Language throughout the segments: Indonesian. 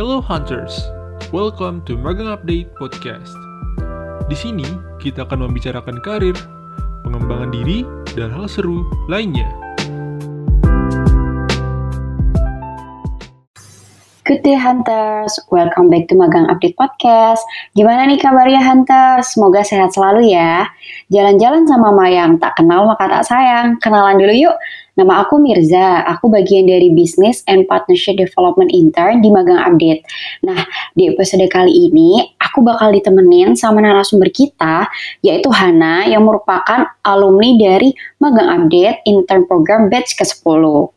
Hello Hunters, welcome to Magang Update Podcast. Di sini kita akan membicarakan karir, pengembangan diri, dan hal seru lainnya. Good day Hunters, welcome back to Magang Update Podcast. Gimana nih kabarnya Hunters? Semoga sehat selalu ya. Jalan-jalan sama Mayang, tak kenal maka tak sayang. Kenalan dulu yuk. Nama aku Mirza, aku bagian dari Business and Partnership Development Intern di Magang Update. Nah, di episode kali ini aku bakal ditemenin sama narasumber kita, yaitu Hana yang merupakan alumni dari Magang Update Intern Program Batch ke-10.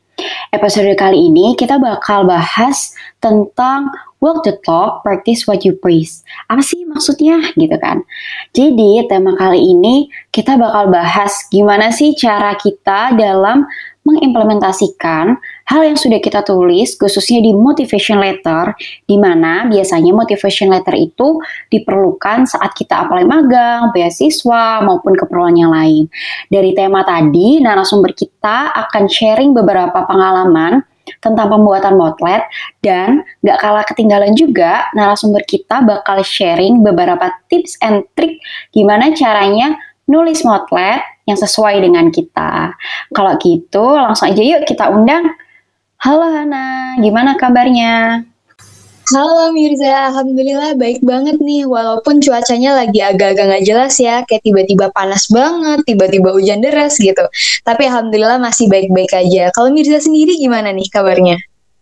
Episode kali ini kita bakal bahas tentang walk the talk, practice what you praise. Apa sih maksudnya gitu kan? Jadi tema kali ini kita bakal bahas gimana sih cara kita dalam mengimplementasikan hal yang sudah kita tulis khususnya di motivation letter di mana biasanya motivation letter itu diperlukan saat kita apply magang, beasiswa maupun keperluan yang lain. Dari tema tadi narasumber kita akan sharing beberapa pengalaman tentang pembuatan motlet dan gak kalah ketinggalan juga narasumber kita bakal sharing beberapa tips and trik gimana caranya nulis motlet yang sesuai dengan kita. Kalau gitu, langsung aja yuk kita undang. Halo Hana, gimana kabarnya? Halo Mirza, Alhamdulillah baik banget nih. Walaupun cuacanya lagi agak-agak nggak jelas ya, kayak tiba-tiba panas banget, tiba-tiba hujan deras gitu. Tapi Alhamdulillah masih baik-baik aja. Kalau Mirza sendiri gimana nih kabarnya?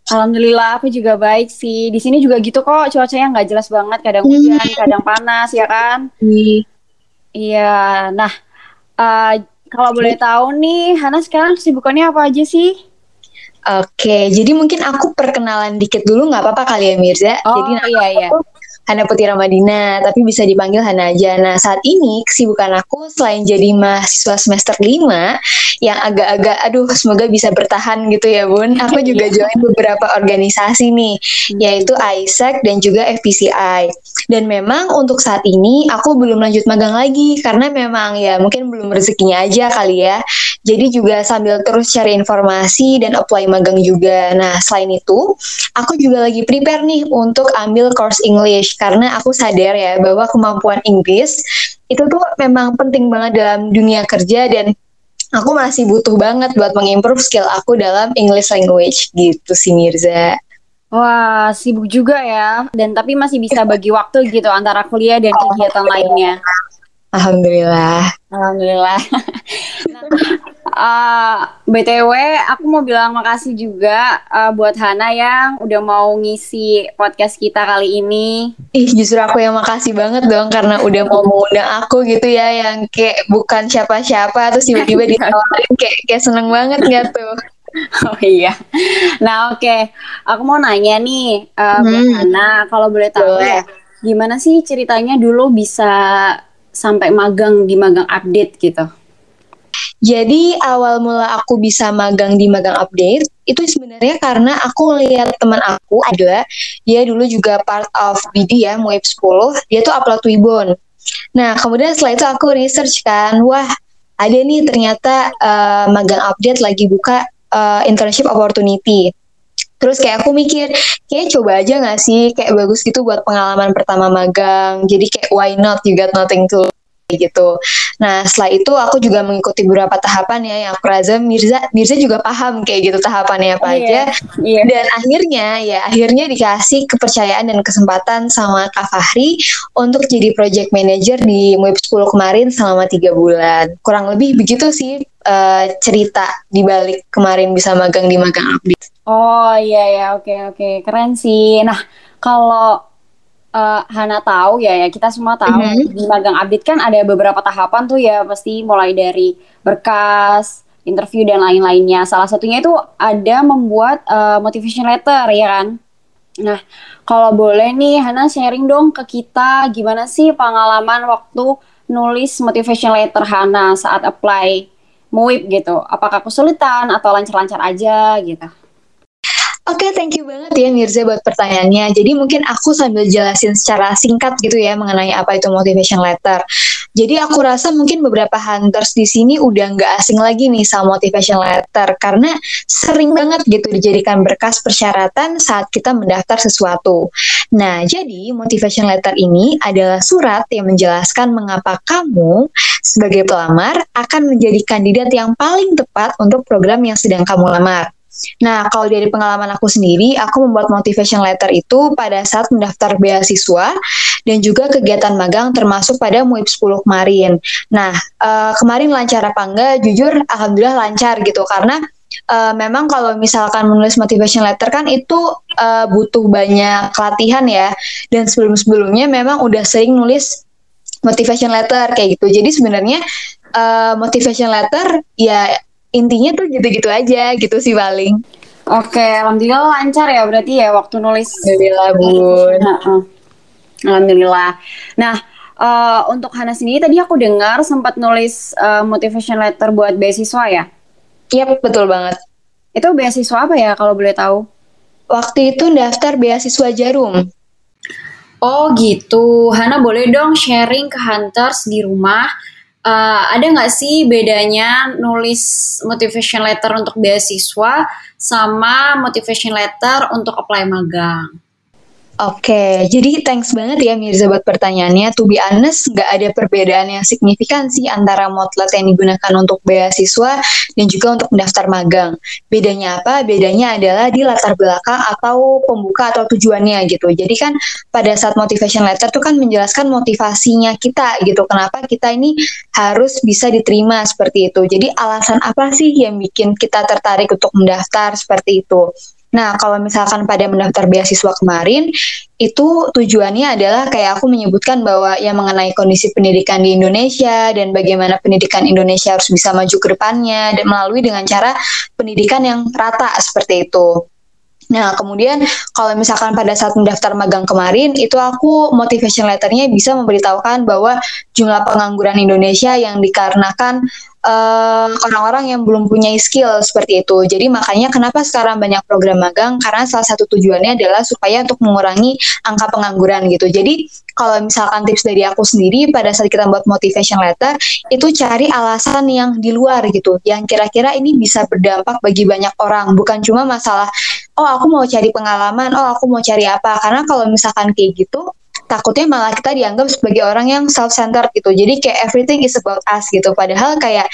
Alhamdulillah aku juga baik sih. Di sini juga gitu kok, cuacanya nggak jelas banget. Kadang hujan, hmm. kadang panas, ya kan? Hmm. Iya, nah uh, kalau boleh tahu nih, Hana sekarang kesibukannya apa aja sih? Oke, jadi mungkin aku perkenalan dikit dulu nggak apa-apa kali ya Mirza. Oh, jadi iya, iya. Hana Putih Ramadina, tapi bisa dipanggil Hana aja. Nah, saat ini kesibukan aku selain jadi mahasiswa semester 5 yang agak-agak aduh semoga bisa bertahan gitu ya Bun. Aku juga iya. join beberapa organisasi nih, hmm. yaitu ISEC dan juga FPCI. Dan memang untuk saat ini aku belum lanjut magang lagi karena memang ya mungkin belum rezekinya aja kali ya. Jadi juga sambil terus cari informasi dan apply magang juga. Nah, selain itu, aku juga lagi prepare nih untuk ambil course English karena aku sadar ya bahwa kemampuan Inggris itu tuh memang penting banget dalam dunia kerja dan aku masih butuh banget buat mengimprove skill aku dalam English language gitu sih Mirza. Wah, sibuk juga ya. Dan tapi masih bisa bagi waktu gitu antara kuliah dan kegiatan lainnya. Alhamdulillah. Alhamdulillah. nah, uh, BTW, aku mau bilang makasih juga uh, buat Hana yang udah mau ngisi podcast kita kali ini. Ih, justru aku yang makasih banget dong karena udah mau mengundang aku gitu ya, yang kayak bukan siapa-siapa terus tiba-tiba ditawarin kayak kayak seneng banget gak tuh. Oh iya. Nah oke, okay. aku mau nanya nih uh, hmm. buat Hana, kalau boleh tahu boleh. gimana sih ceritanya dulu bisa sampai magang di magang update gitu? Jadi awal mula aku bisa magang di magang update itu sebenarnya karena aku lihat teman aku ada dia dulu juga part of BD ya Web 10 dia tuh upload Wibon. Nah kemudian setelah itu aku research kan wah ada nih ternyata uh, magang update lagi buka uh, internship opportunity. Terus kayak aku mikir, kayak coba aja gak sih, kayak bagus gitu buat pengalaman pertama magang. Jadi kayak why not, you got nothing to gitu. Nah setelah itu aku juga mengikuti beberapa tahapan ya yang aku rasa Mirza Mirza juga paham kayak gitu tahapannya apa yeah, aja. Yeah. Dan akhirnya ya akhirnya dikasih kepercayaan dan kesempatan sama Kak Fahri untuk jadi project manager di Web 10 kemarin selama tiga bulan. Kurang lebih begitu sih uh, cerita di balik kemarin bisa magang di magang update. Oh iya ya oke okay, oke okay. keren sih. Nah kalau uh, Hana tahu ya ya kita semua tahu. Mm -hmm. di magang update kan ada beberapa tahapan tuh ya pasti mulai dari berkas interview dan lain-lainnya. Salah satunya itu ada membuat uh, motivation letter ya kan? Nah kalau boleh nih Hana sharing dong ke kita gimana sih pengalaman waktu nulis motivation letter Hana saat apply MUIP gitu? Apakah kesulitan atau lancar-lancar aja gitu Oke, okay, thank you banget ya Mirza buat pertanyaannya. Jadi mungkin aku sambil jelasin secara singkat gitu ya mengenai apa itu motivation letter. Jadi aku rasa mungkin beberapa hunters di sini udah nggak asing lagi nih sama motivation letter karena sering banget gitu dijadikan berkas persyaratan saat kita mendaftar sesuatu. Nah, jadi motivation letter ini adalah surat yang menjelaskan mengapa kamu sebagai pelamar akan menjadi kandidat yang paling tepat untuk program yang sedang kamu lamar. Nah, kalau dari pengalaman aku sendiri, aku membuat motivation letter itu pada saat mendaftar beasiswa dan juga kegiatan magang termasuk pada MUIP 10 kemarin. Nah, uh, kemarin lancar apa enggak? Jujur, alhamdulillah lancar gitu karena uh, memang kalau misalkan menulis motivation letter kan itu uh, butuh banyak latihan ya. Dan sebelum-sebelumnya memang udah sering nulis motivation letter kayak gitu. Jadi sebenarnya uh, motivation letter ya intinya tuh gitu-gitu aja gitu sih paling. Oke, alhamdulillah lancar ya berarti ya waktu nulis. Alhamdulillah bun. Nah, uh. Alhamdulillah. Nah, uh, untuk Hana sendiri tadi aku dengar sempat nulis uh, motivation letter buat beasiswa ya? Iya, yep, betul banget. Itu beasiswa apa ya kalau boleh tahu? Waktu itu daftar beasiswa Jarum. Oh gitu, Hana boleh dong sharing ke Hunters di rumah uh, ada nggak sih bedanya nulis motivation letter untuk beasiswa sama motivation letter untuk apply magang? Oke, jadi thanks banget ya Mirza buat pertanyaannya. To be honest, nggak ada perbedaan yang signifikan sih antara motlet yang digunakan untuk beasiswa dan juga untuk mendaftar magang. Bedanya apa? Bedanya adalah di latar belakang atau pembuka atau tujuannya gitu. Jadi kan pada saat motivation letter itu kan menjelaskan motivasinya kita gitu. Kenapa kita ini harus bisa diterima seperti itu. Jadi alasan apa sih yang bikin kita tertarik untuk mendaftar seperti itu? Nah, kalau misalkan pada mendaftar beasiswa kemarin, itu tujuannya adalah kayak aku menyebutkan bahwa yang mengenai kondisi pendidikan di Indonesia dan bagaimana pendidikan Indonesia harus bisa maju ke depannya dan melalui dengan cara pendidikan yang rata seperti itu. Nah, kemudian kalau misalkan pada saat mendaftar magang kemarin, itu aku motivation letternya bisa memberitahukan bahwa jumlah pengangguran Indonesia yang dikarenakan eh, orang-orang yang belum punya skill seperti itu. Jadi makanya kenapa sekarang banyak program magang karena salah satu tujuannya adalah supaya untuk mengurangi angka pengangguran gitu. Jadi kalau misalkan tips dari aku sendiri pada saat kita buat motivation letter itu cari alasan yang di luar gitu, yang kira-kira ini bisa berdampak bagi banyak orang, bukan cuma masalah oh aku mau cari pengalaman, oh aku mau cari apa. Karena kalau misalkan kayak gitu takutnya malah kita dianggap sebagai orang yang self-centered gitu. Jadi kayak everything is about us gitu. Padahal kayak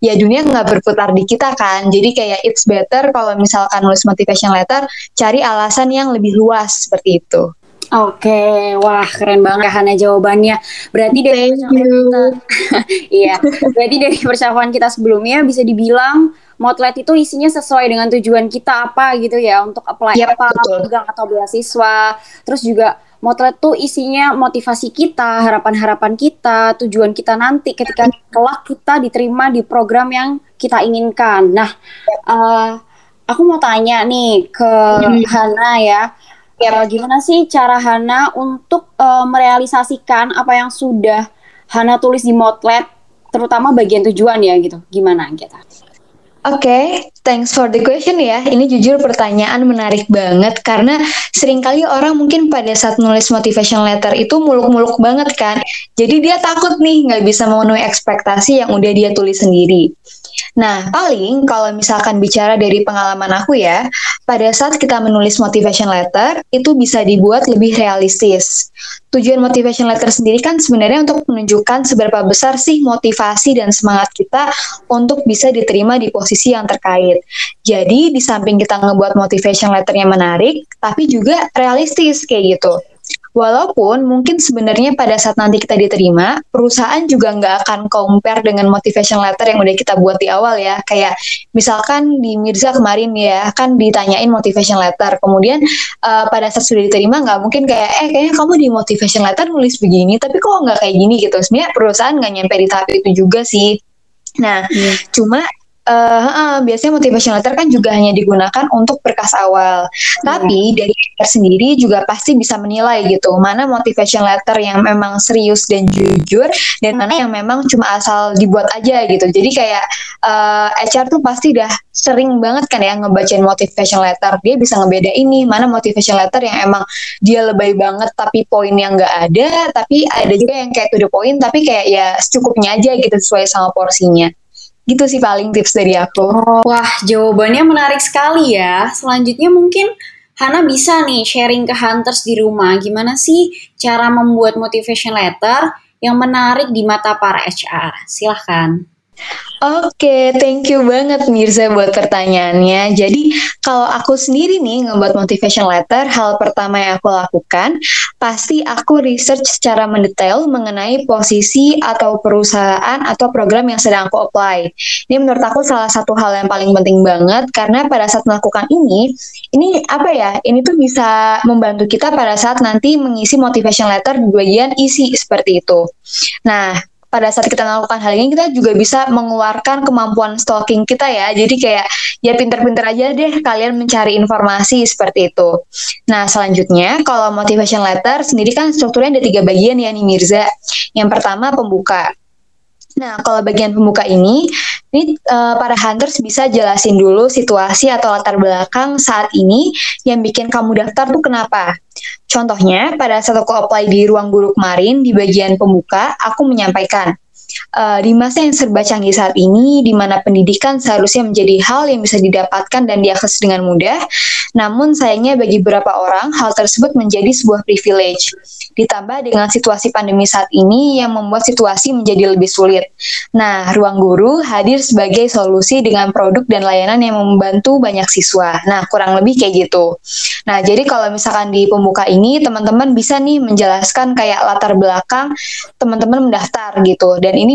ya dunia nggak berputar di kita kan. Jadi kayak it's better kalau misalkan nulis motivation letter, cari alasan yang lebih luas seperti itu. Oke, wah keren banget Hana jawabannya. Berarti dari Thank you. iya, berarti dari percakapan kita sebelumnya bisa dibilang Motlet itu isinya sesuai dengan tujuan kita apa gitu ya untuk apply yep, apa, pegang atau beasiswa. Terus juga Motlet tuh isinya motivasi kita, harapan-harapan kita, tujuan kita nanti ketika kelak kita diterima di program yang kita inginkan. Nah, uh, aku mau tanya nih ke hmm. Hana ya. Ya, uh, gimana sih cara Hana untuk uh, merealisasikan apa yang sudah Hana tulis di Motlet, terutama bagian tujuan ya gitu. Gimana gitu? Oke, okay, thanks for the question ya. Ini jujur pertanyaan menarik banget karena sering kali orang mungkin pada saat nulis motivation letter itu muluk-muluk banget kan. Jadi dia takut nih nggak bisa memenuhi ekspektasi yang udah dia tulis sendiri. Nah, paling kalau misalkan bicara dari pengalaman aku ya, pada saat kita menulis motivation letter, itu bisa dibuat lebih realistis. Tujuan motivation letter sendiri kan sebenarnya untuk menunjukkan seberapa besar sih motivasi dan semangat kita untuk bisa diterima di posisi yang terkait. Jadi, di samping kita ngebuat motivation letternya menarik, tapi juga realistis kayak gitu. Walaupun mungkin sebenarnya pada saat nanti kita diterima, perusahaan juga nggak akan compare dengan motivation letter yang udah kita buat di awal ya. Kayak misalkan di Mirza kemarin ya, kan ditanyain motivation letter. Kemudian uh, pada saat sudah diterima nggak mungkin kayak, eh kayaknya kamu di motivation letter nulis begini, tapi kok nggak kayak gini gitu. Sebenarnya perusahaan nggak nyampe di tahap itu juga sih. Nah, hmm. cuma uh, uh, biasanya motivation letter kan juga hanya digunakan untuk berkas awal. Hmm. Tapi dari editor sendiri juga pasti bisa menilai gitu mana motivation letter yang memang serius dan jujur dan mana yang memang cuma asal dibuat aja gitu. Jadi kayak uh, HR tuh pasti udah sering banget kan ya ngebacain motivation letter. Dia bisa ngebeda ini mana motivation letter yang emang dia lebay banget tapi poinnya nggak ada, tapi ada juga yang kayak to the point tapi kayak ya secukupnya aja gitu sesuai sama porsinya. Gitu sih paling tips dari aku. Oh, wah, jawabannya menarik sekali ya. Selanjutnya mungkin Hana bisa nih sharing ke hunters di rumah gimana sih cara membuat motivation letter yang menarik di mata para HR. Silahkan. Oke, okay, thank you banget Mirza buat pertanyaannya. Jadi, kalau aku sendiri nih ngebuat motivation letter, hal pertama yang aku lakukan, pasti aku research secara mendetail mengenai posisi atau perusahaan atau program yang sedang aku apply. Ini menurut aku salah satu hal yang paling penting banget, karena pada saat melakukan ini, ini apa ya, ini tuh bisa membantu kita pada saat nanti mengisi motivation letter di bagian isi seperti itu. Nah, pada saat kita melakukan hal ini kita juga bisa mengeluarkan kemampuan stalking kita ya. Jadi kayak ya pinter-pinter aja deh kalian mencari informasi seperti itu. Nah selanjutnya kalau motivation letter sendiri kan strukturnya ada tiga bagian ya nih Mirza. Yang pertama pembuka. Nah, kalau bagian pembuka ini, ini uh, para hunters bisa jelasin dulu situasi atau latar belakang saat ini yang bikin kamu daftar tuh kenapa. Contohnya, pada saat aku apply di ruang guru kemarin, di bagian pembuka, aku menyampaikan, uh, di masa yang serba canggih saat ini, di mana pendidikan seharusnya menjadi hal yang bisa didapatkan dan diakses dengan mudah, namun sayangnya bagi beberapa orang, hal tersebut menjadi sebuah privilege ditambah dengan situasi pandemi saat ini yang membuat situasi menjadi lebih sulit. Nah, Ruang Guru hadir sebagai solusi dengan produk dan layanan yang membantu banyak siswa. Nah, kurang lebih kayak gitu. Nah, jadi kalau misalkan di pembuka ini teman-teman bisa nih menjelaskan kayak latar belakang teman-teman mendaftar gitu. Dan ini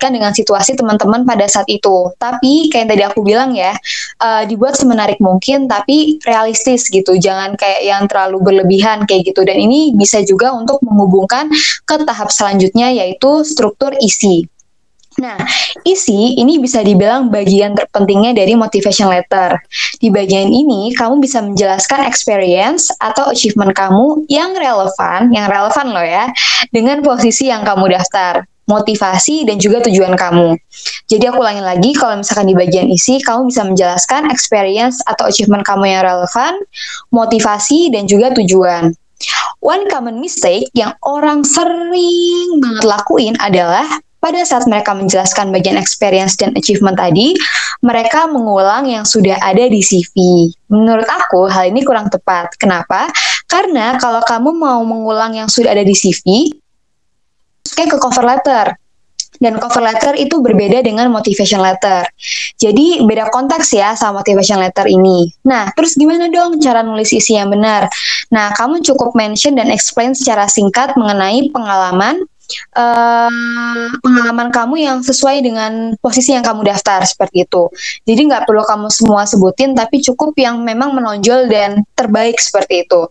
kan dengan situasi teman-teman pada saat itu. Tapi kayak yang tadi aku bilang ya, uh, dibuat semenarik mungkin tapi realistis gitu. Jangan kayak yang terlalu berlebihan kayak gitu. Dan ini bisa juga untuk menghubungkan ke tahap selanjutnya yaitu struktur isi. Nah, isi ini bisa dibilang bagian terpentingnya dari motivation letter. Di bagian ini, kamu bisa menjelaskan experience atau achievement kamu yang relevan, yang relevan loh ya, dengan posisi yang kamu daftar motivasi, dan juga tujuan kamu. Jadi aku ulangin lagi, kalau misalkan di bagian isi, kamu bisa menjelaskan experience atau achievement kamu yang relevan, motivasi, dan juga tujuan. One common mistake yang orang sering banget lakuin adalah pada saat mereka menjelaskan bagian experience dan achievement tadi, mereka mengulang yang sudah ada di CV. Menurut aku, hal ini kurang tepat. Kenapa? Karena kalau kamu mau mengulang yang sudah ada di CV, kayak ke cover letter. Dan cover letter itu berbeda dengan motivation letter. Jadi beda konteks ya sama motivation letter ini. Nah, terus gimana dong cara nulis isi yang benar? Nah, kamu cukup mention dan explain secara singkat mengenai pengalaman, uh, pengalaman kamu yang sesuai dengan posisi yang kamu daftar seperti itu. Jadi nggak perlu kamu semua sebutin, tapi cukup yang memang menonjol dan terbaik seperti itu.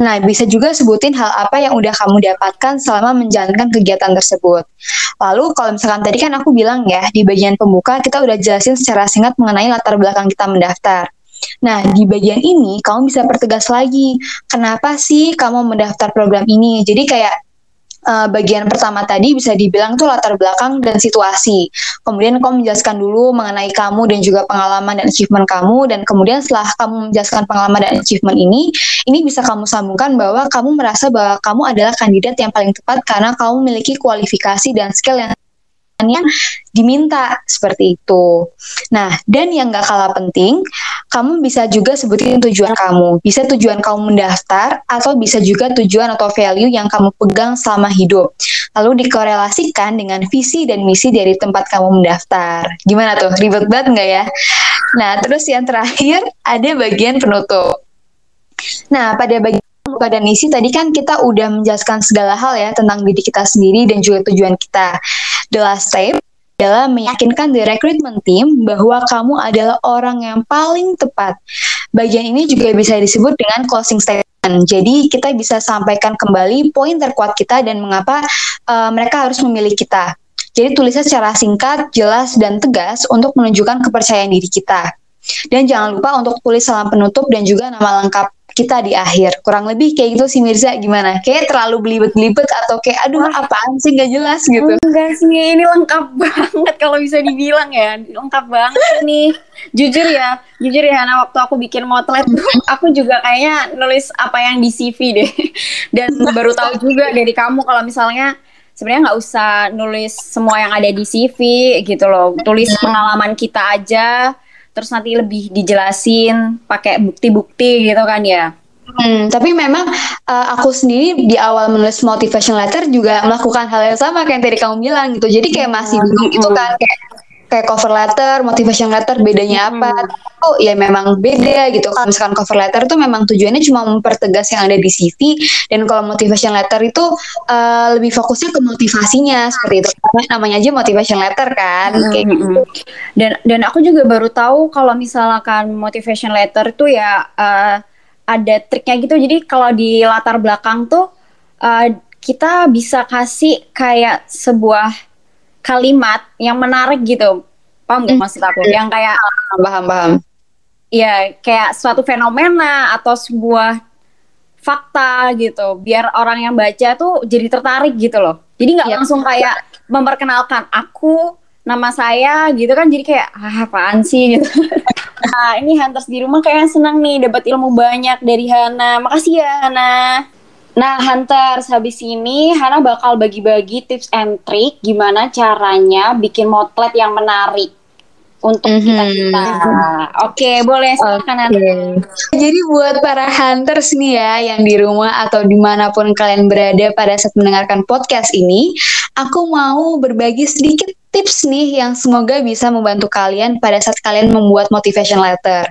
Nah, bisa juga sebutin hal apa yang udah kamu dapatkan selama menjalankan kegiatan tersebut. Lalu kalau misalkan tadi kan aku bilang ya, di bagian pembuka kita udah jelasin secara singkat mengenai latar belakang kita mendaftar. Nah, di bagian ini kamu bisa pertegas lagi, kenapa sih kamu mendaftar program ini? Jadi kayak uh, bagian pertama tadi bisa dibilang tuh latar belakang dan situasi. Kemudian kamu menjelaskan dulu mengenai kamu dan juga pengalaman dan achievement kamu dan kemudian setelah kamu menjelaskan pengalaman dan achievement ini, ini bisa kamu sambungkan bahwa kamu merasa bahwa kamu adalah kandidat yang paling tepat karena kamu memiliki kualifikasi dan skill yang yang diminta seperti itu. Nah, dan yang gak kalah penting, kamu bisa juga sebutin tujuan kamu. Bisa tujuan kamu mendaftar, atau bisa juga tujuan atau value yang kamu pegang selama hidup. Lalu dikorelasikan dengan visi dan misi dari tempat kamu mendaftar. Gimana tuh? Ribet banget nggak ya? Nah, terus yang terakhir, ada bagian penutup. Nah, pada bagian pada misi tadi kan kita udah menjelaskan segala hal ya tentang diri kita sendiri dan juga tujuan kita. The last step adalah meyakinkan the recruitment team bahwa kamu adalah orang yang paling tepat. Bagian ini juga bisa disebut dengan closing statement. Jadi kita bisa sampaikan kembali poin terkuat kita dan mengapa uh, mereka harus memilih kita. Jadi tulisnya secara singkat, jelas, dan tegas untuk menunjukkan kepercayaan diri kita. Dan jangan lupa untuk tulis salam penutup dan juga nama lengkap kita di akhir. Kurang lebih kayak gitu sih Mirza gimana? Kayak terlalu belibet-belibet atau kayak aduh apaan sih nggak jelas gitu. Enggak sih, ini lengkap banget kalau bisa dibilang ya. Lengkap banget ini. Jujur ya, jujur ya Hana waktu aku bikin motlet aku juga kayaknya nulis apa yang di CV deh. Dan baru tahu juga dari kamu kalau misalnya sebenarnya nggak usah nulis semua yang ada di CV gitu loh. Tulis pengalaman kita aja terus nanti lebih dijelasin pakai bukti-bukti gitu kan ya. Hmm, tapi memang uh, aku sendiri di awal menulis motivation letter juga melakukan hal yang sama kayak yang tadi kamu bilang gitu. Jadi kayak masih bingung gitu kan kayak kayak cover letter, motivation letter bedanya apa? Hmm. Oh ya memang beda gitu. Kalau misalkan cover letter itu memang tujuannya cuma mempertegas yang ada di CV dan kalau motivation letter itu uh, lebih fokusnya ke motivasinya seperti itu. Karena namanya aja motivation letter kan hmm. kayak gitu. Dan dan aku juga baru tahu kalau misalkan motivation letter itu ya uh, ada triknya gitu. Jadi kalau di latar belakang tuh uh, kita bisa kasih kayak sebuah kalimat yang menarik gitu. Paham gak hmm. maksud aku? Yang kayak paham paham ya kayak suatu fenomena atau sebuah fakta gitu. Biar orang yang baca tuh jadi tertarik gitu loh. Jadi nggak ya. langsung kayak memperkenalkan aku nama saya gitu kan. Jadi kayak ah apaan sih? gitu. Nah ini hunters di rumah kayak senang nih dapat ilmu banyak dari Hana. Makasih ya Hana Nah, Hunter, habis ini Hana bakal bagi-bagi tips and trick gimana caranya bikin motlet yang menarik untuk mm-hmm. kita kita. Oke, okay, boleh silakan okay. Jadi buat para hunters nih ya yang di rumah atau di mana pun kalian berada pada saat mendengarkan podcast ini, aku mau berbagi sedikit tips nih yang semoga bisa membantu kalian pada saat kalian membuat motivation letter.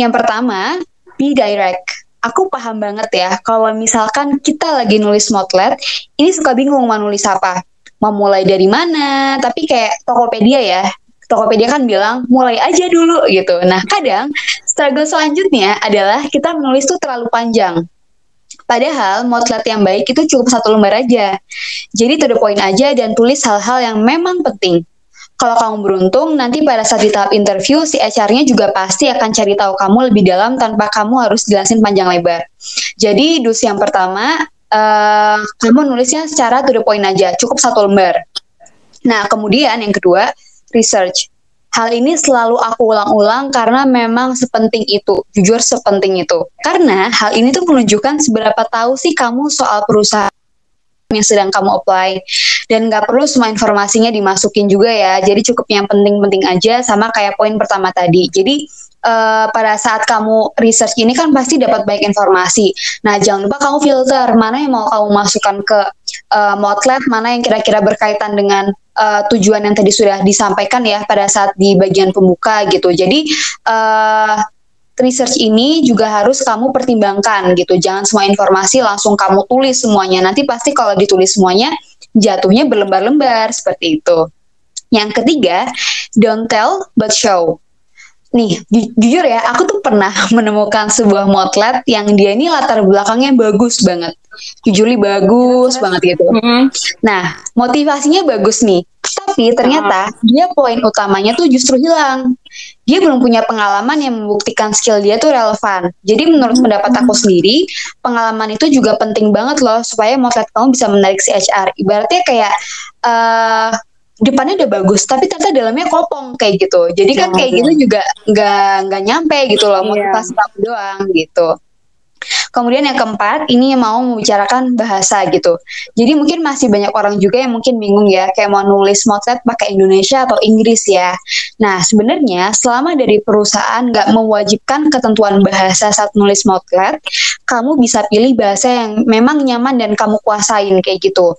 Yang pertama, be direct aku paham banget ya kalau misalkan kita lagi nulis motlet ini suka bingung mau nulis apa. Mau mulai dari mana? Tapi kayak Tokopedia ya. Tokopedia kan bilang mulai aja dulu gitu. Nah kadang struggle selanjutnya adalah kita menulis tuh terlalu panjang. Padahal motlet yang baik itu cukup satu lembar aja. Jadi to the point aja dan tulis hal-hal yang memang penting kalau kamu beruntung, nanti pada saat di tahap interview, si HR-nya juga pasti akan cari tahu kamu lebih dalam tanpa kamu harus jelasin panjang lebar. Jadi, dus yang pertama, uh, kamu nulisnya secara to the point aja, cukup satu lembar. Nah, kemudian yang kedua, research. Hal ini selalu aku ulang-ulang karena memang sepenting itu, jujur sepenting itu. Karena hal ini tuh menunjukkan seberapa tahu sih kamu soal perusahaan yang sedang kamu apply. Dan nggak perlu semua informasinya dimasukin juga ya. Jadi cukup yang penting-penting aja sama kayak poin pertama tadi. Jadi uh, pada saat kamu research ini kan pasti dapat banyak informasi. Nah jangan lupa kamu filter mana yang mau kamu masukkan ke uh, Motlet mana yang kira-kira berkaitan dengan uh, tujuan yang tadi sudah disampaikan ya pada saat di bagian pembuka gitu. Jadi uh, research ini juga harus kamu pertimbangkan gitu. Jangan semua informasi langsung kamu tulis semuanya. Nanti pasti kalau ditulis semuanya jatuhnya berlembar-lembar seperti itu. Yang ketiga, don't tell but show. Nih, ju jujur ya, aku tuh pernah menemukan sebuah motlet yang dia ini latar belakangnya bagus banget. Jujur bagus banget gitu. Mm -hmm. Nah, motivasinya bagus nih. Tapi ternyata uh. dia poin utamanya tuh justru hilang. Dia belum punya pengalaman yang membuktikan skill dia tuh relevan. Jadi menurut pendapat aku sendiri, pengalaman itu juga penting banget loh supaya motlet kamu bisa menarik si HR. Ibaratnya kayak uh, depannya udah bagus tapi ternyata dalamnya kopong kayak gitu jadi kan kayak gitu juga nggak nggak nyampe gitu loh iya. motivasi yeah. kamu doang gitu Kemudian yang keempat, ini mau membicarakan bahasa gitu. Jadi mungkin masih banyak orang juga yang mungkin bingung ya, kayak mau nulis motlet pakai Indonesia atau Inggris ya. Nah, sebenarnya selama dari perusahaan nggak mewajibkan ketentuan bahasa saat nulis motlet, kamu bisa pilih bahasa yang memang nyaman dan kamu kuasain kayak gitu.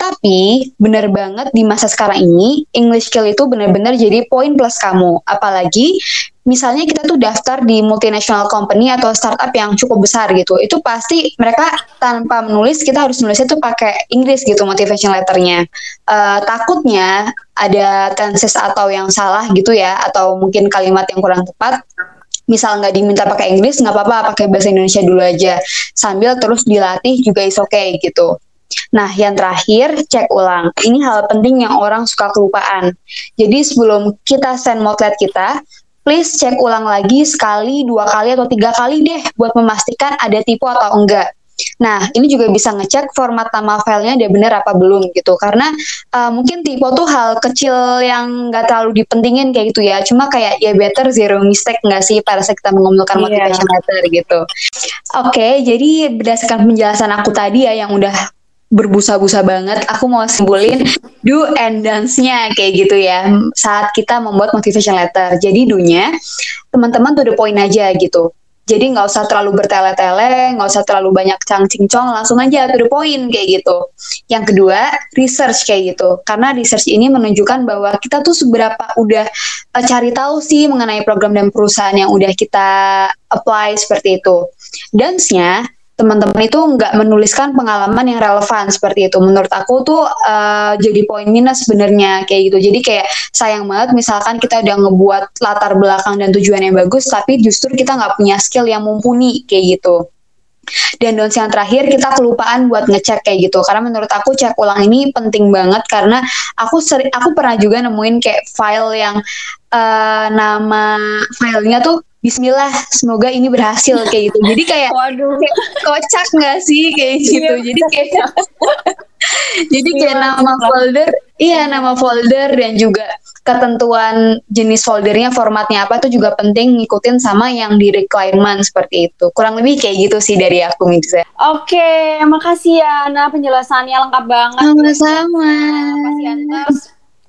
Tapi benar banget di masa sekarang ini English skill itu benar-benar jadi poin plus kamu. Apalagi misalnya kita tuh daftar di multinational company atau startup yang cukup besar gitu. Itu pasti mereka tanpa menulis kita harus nulisnya tuh pakai Inggris gitu motivation letternya. Uh, takutnya ada tenses atau yang salah gitu ya atau mungkin kalimat yang kurang tepat misal nggak diminta pakai Inggris nggak apa-apa pakai bahasa Indonesia dulu aja sambil terus dilatih juga is okay gitu Nah, yang terakhir, cek ulang. Ini hal penting yang orang suka kelupaan. Jadi sebelum kita send motlet kita, please cek ulang lagi sekali, dua kali, atau tiga kali deh buat memastikan ada tipu atau enggak. Nah, ini juga bisa ngecek format nama filenya dia benar apa belum gitu. Karena uh, mungkin tipe tuh hal kecil yang nggak terlalu dipentingin kayak gitu ya. Cuma kayak ya better zero mistake nggak sih pada saat kita mengumpulkan yeah. motivation letter gitu. Oke, okay, jadi berdasarkan penjelasan aku tadi ya yang udah berbusa-busa banget. Aku mau simpulin do and dance-nya kayak gitu ya saat kita membuat motivation letter. Jadi do-nya teman-teman tuh the point aja gitu. Jadi nggak usah terlalu bertele-tele, nggak usah terlalu banyak cang-cincong, langsung aja to the point kayak gitu. Yang kedua, research kayak gitu. Karena research ini menunjukkan bahwa kita tuh seberapa udah uh, cari tahu sih mengenai program dan perusahaan yang udah kita apply seperti itu. Dance-nya teman-teman itu nggak menuliskan pengalaman yang relevan seperti itu. Menurut aku tuh uh, jadi poin minus sebenarnya kayak gitu. Jadi kayak sayang banget misalkan kita udah ngebuat latar belakang dan tujuan yang bagus, tapi justru kita nggak punya skill yang mumpuni kayak gitu. Dan dons yang terakhir kita kelupaan buat ngecek kayak gitu. Karena menurut aku cek ulang ini penting banget karena aku seri, aku pernah juga nemuin kayak file yang uh, nama filenya tuh Bismillah, semoga ini berhasil kayak gitu. Jadi kayak, waduh, kayak kocak nggak sih kayak iya. gitu. Jadi kayak, jadi kayak iya, nama folder, iya nama folder dan juga ketentuan jenis foldernya, formatnya apa itu juga penting ngikutin sama yang di requirement seperti itu. Kurang lebih kayak gitu sih dari aku Mirza. Oke, makasih ya Nah penjelasannya lengkap banget. Sama-sama. Makasih Terus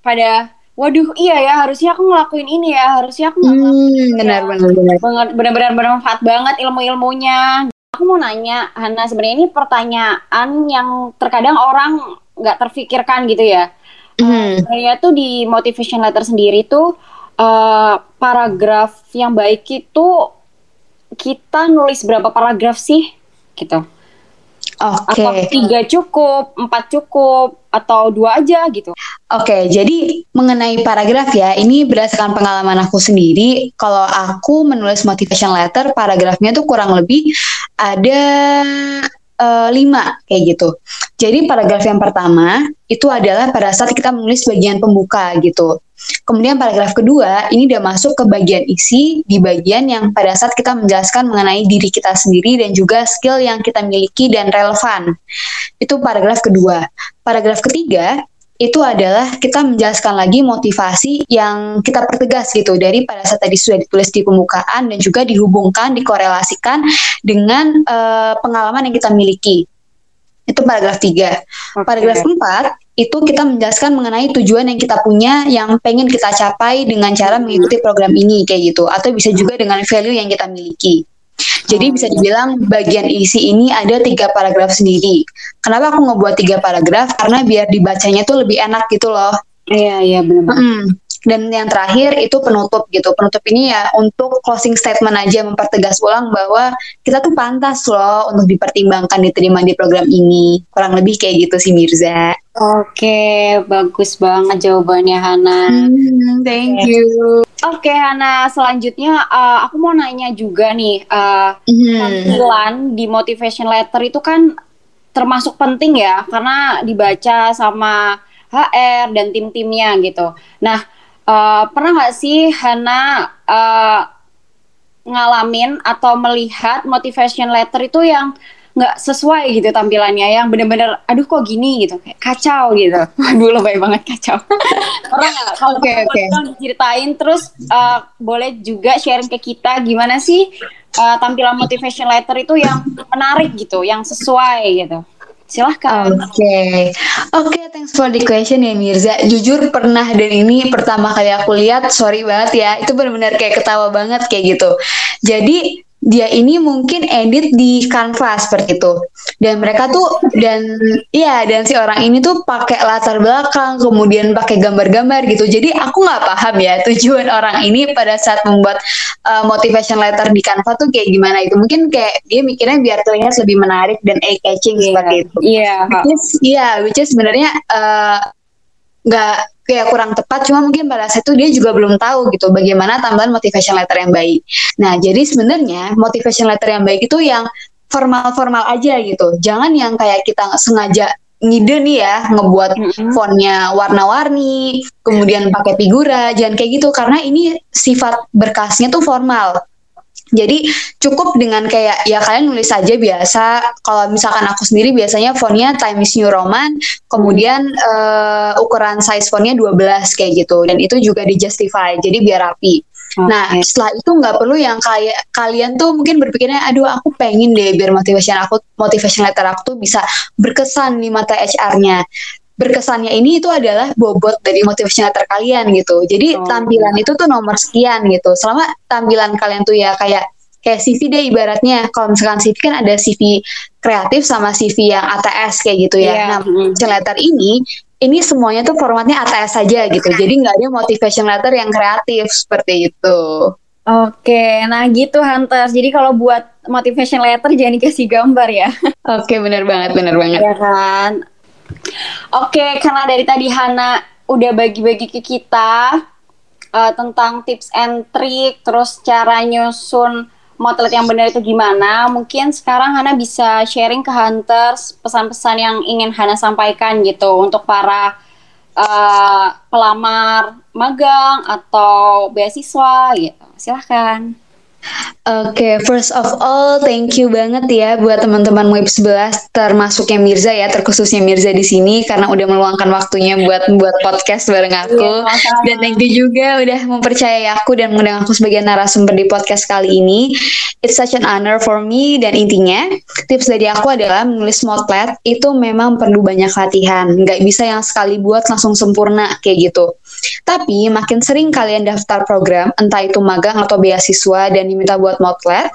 pada waduh iya ya harusnya aku ngelakuin ini ya harusnya aku nggak hmm, benar, benar benar. Benar-benar bermanfaat banget ilmu-ilmunya. Aku mau nanya Hana sebenarnya ini pertanyaan yang terkadang orang nggak terfikirkan gitu ya. Hmm. sebenarnya tuh di motivation letter sendiri tuh uh, paragraf yang baik itu kita nulis berapa paragraf sih? Gitu. Okay. Apa tiga cukup, empat cukup, atau dua aja gitu? Oke, okay, jadi mengenai paragraf ya, ini berdasarkan pengalaman aku sendiri. Kalau aku menulis motivation letter, paragrafnya tuh kurang lebih ada uh, lima kayak gitu. Jadi paragraf yang pertama itu adalah pada saat kita menulis bagian pembuka gitu. Kemudian paragraf kedua ini udah masuk ke bagian isi di bagian yang pada saat kita menjelaskan mengenai diri kita sendiri dan juga skill yang kita miliki dan relevan. Itu paragraf kedua. Paragraf ketiga itu adalah kita menjelaskan lagi motivasi yang kita pertegas gitu dari pada saat tadi sudah ditulis di pembukaan dan juga dihubungkan dikorelasikan dengan uh, pengalaman yang kita miliki itu paragraf 3. Okay. Paragraf 4 itu kita menjelaskan mengenai tujuan yang kita punya yang pengen kita capai dengan cara mengikuti program ini kayak gitu atau bisa juga dengan value yang kita miliki. Jadi bisa dibilang bagian isi ini ada tiga paragraf sendiri. Kenapa aku ngebuat tiga paragraf? Karena biar dibacanya tuh lebih enak gitu loh. Iya iya benar. Mm Dan yang terakhir itu penutup gitu. Penutup ini ya untuk closing statement aja mempertegas ulang bahwa kita tuh pantas loh untuk dipertimbangkan diterima di program ini. Kurang lebih kayak gitu sih Mirza. Oke, bagus banget jawabannya Hana. Hmm, thank you. Oke Hana, selanjutnya uh, aku mau nanya juga nih, uh, hmm. tampilan di motivation letter itu kan termasuk penting ya, karena dibaca sama HR dan tim-timnya gitu. Nah, uh, pernah nggak sih Hana uh, ngalamin atau melihat motivation letter itu yang nggak sesuai gitu tampilannya yang bener-bener aduh kok gini? gitu. Kayak kacau gitu. Aduh lebay banget kacau. Orang nggak? Kalau okay, okay. ceritain terus uh, boleh juga sharing ke kita gimana sih uh, tampilan motivation letter itu yang menarik gitu yang sesuai gitu silahkan. Oke. Okay. oke okay, thanks for the question ya Mirza. Jujur pernah dan ini pertama kali aku lihat. Sorry banget ya. Itu benar-benar kayak ketawa banget kayak gitu. Jadi dia ini mungkin edit di Canva seperti itu. Dan mereka tuh dan iya dan si orang ini tuh pakai latar belakang kemudian pakai gambar-gambar gitu. Jadi aku nggak paham ya tujuan orang ini pada saat membuat uh, motivation letter di Canva tuh kayak gimana itu. Mungkin kayak dia mikirnya biar terlihat lebih menarik dan eye catching yeah. seperti itu. Iya. Yeah. Which is iya, which is sebenarnya uh, nggak kayak kurang tepat cuma mungkin pada saat itu dia juga belum tahu gitu bagaimana tambahan motivation letter yang baik. Nah jadi sebenarnya motivation letter yang baik itu yang formal-formal aja gitu. Jangan yang kayak kita sengaja ngide nih ya ngebuat fontnya warna-warni, kemudian pakai figura, jangan kayak gitu. Karena ini sifat berkasnya tuh formal. Jadi cukup dengan kayak ya kalian nulis saja biasa. Kalau misalkan aku sendiri biasanya fontnya Times New Roman, kemudian uh, ukuran size fontnya 12 kayak gitu. Dan itu juga di justify, jadi biar rapi. Okay. Nah setelah itu nggak perlu yang kayak kalian tuh mungkin berpikirnya, aduh aku pengen deh biar motivation aku, motivation letter aku tuh bisa berkesan di mata HR-nya berkesannya ini itu adalah bobot dari motivation letter kalian gitu. Jadi oh. tampilan itu tuh nomor sekian gitu. Selama tampilan kalian tuh ya kayak kayak CV deh ibaratnya. Kalau misalkan CV kan ada CV kreatif sama CV yang ATS kayak gitu ya. Yeah. Nah, motivation letter ini ini semuanya tuh formatnya ATS saja gitu. Jadi nggak ada motivation letter yang kreatif seperti itu. Oke, nah gitu Hunter. Jadi kalau buat motivation letter jangan dikasih gambar ya. Oke, bener banget, bener banget. Ya kan. Oke, karena dari tadi Hana udah bagi-bagi ke kita uh, tentang tips and trick, terus cara nyusun motlet yang benar itu gimana. Mungkin sekarang Hana bisa sharing ke Hunters pesan-pesan yang ingin Hana sampaikan gitu untuk para uh, pelamar magang atau beasiswa gitu. Silahkan. Oke, okay, first of all, thank you banget ya buat teman-teman Web 11 termasuknya Mirza ya, terkhususnya Mirza di sini karena udah meluangkan waktunya buat buat podcast bareng aku. Iya, dan thank you juga udah mempercayai aku dan mengundang aku sebagai narasumber di podcast kali ini. It's such an honor for me dan intinya tips dari aku adalah menulis motlet itu memang perlu banyak latihan. Nggak bisa yang sekali buat langsung sempurna kayak gitu. Tapi makin sering kalian daftar program, entah itu magang atau beasiswa dan diminta buat motlet,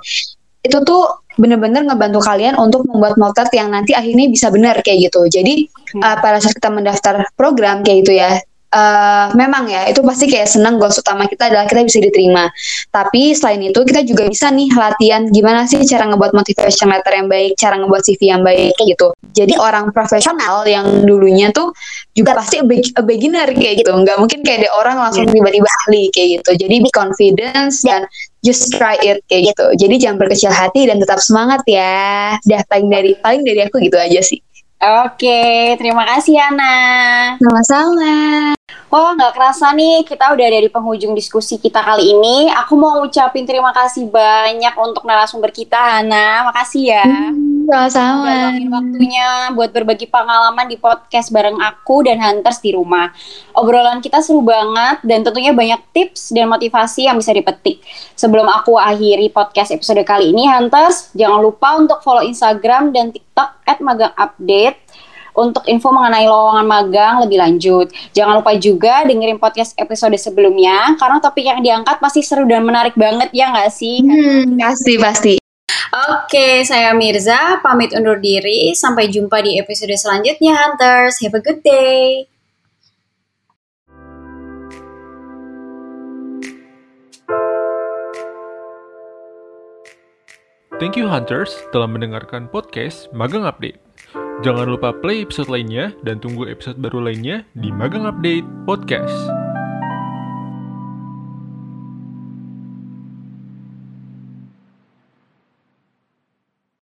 itu tuh bener-bener ngebantu kalian untuk membuat motlet yang nanti akhirnya bisa benar kayak gitu. Jadi uh, pada saat kita mendaftar program kayak gitu ya, uh, memang ya itu pasti kayak senang goals utama kita adalah kita bisa diterima. Tapi selain itu kita juga bisa nih latihan gimana sih cara ngebuat motivation letter yang baik, cara ngebuat CV yang baik kayak gitu. Jadi orang profesional yang dulunya tuh juga pasti a beginner kayak gitu. Nggak mungkin kayak ada orang langsung iya. tiba-tiba ahli kayak gitu. Jadi be confidence dan just try it kayak gitu. Jadi jangan berkecil hati dan tetap semangat ya. Dah paling dari paling dari aku gitu aja sih. Oke, terima kasih Ana. Sama-sama. Oh, nggak kerasa nih kita udah ada di penghujung diskusi kita kali ini. Aku mau ngucapin terima kasih banyak untuk narasumber kita, Ana. Makasih ya. Hmm sama-sama. waktunya buat berbagi pengalaman di podcast bareng aku dan Hunters di rumah. Obrolan kita seru banget dan tentunya banyak tips dan motivasi yang bisa dipetik. Sebelum aku akhiri podcast episode kali ini, Hunters, jangan lupa untuk follow Instagram dan TikTok at magang update untuk info mengenai lowongan magang lebih lanjut. Jangan lupa juga dengerin podcast episode sebelumnya karena topik yang diangkat pasti seru dan menarik banget ya nggak sih? Hmm, pasti pasti. Oke, saya Mirza, pamit undur diri. Sampai jumpa di episode selanjutnya, Hunters. Have a good day. Thank you Hunters telah mendengarkan podcast Magang Update. Jangan lupa play episode lainnya dan tunggu episode baru lainnya di Magang Update Podcast.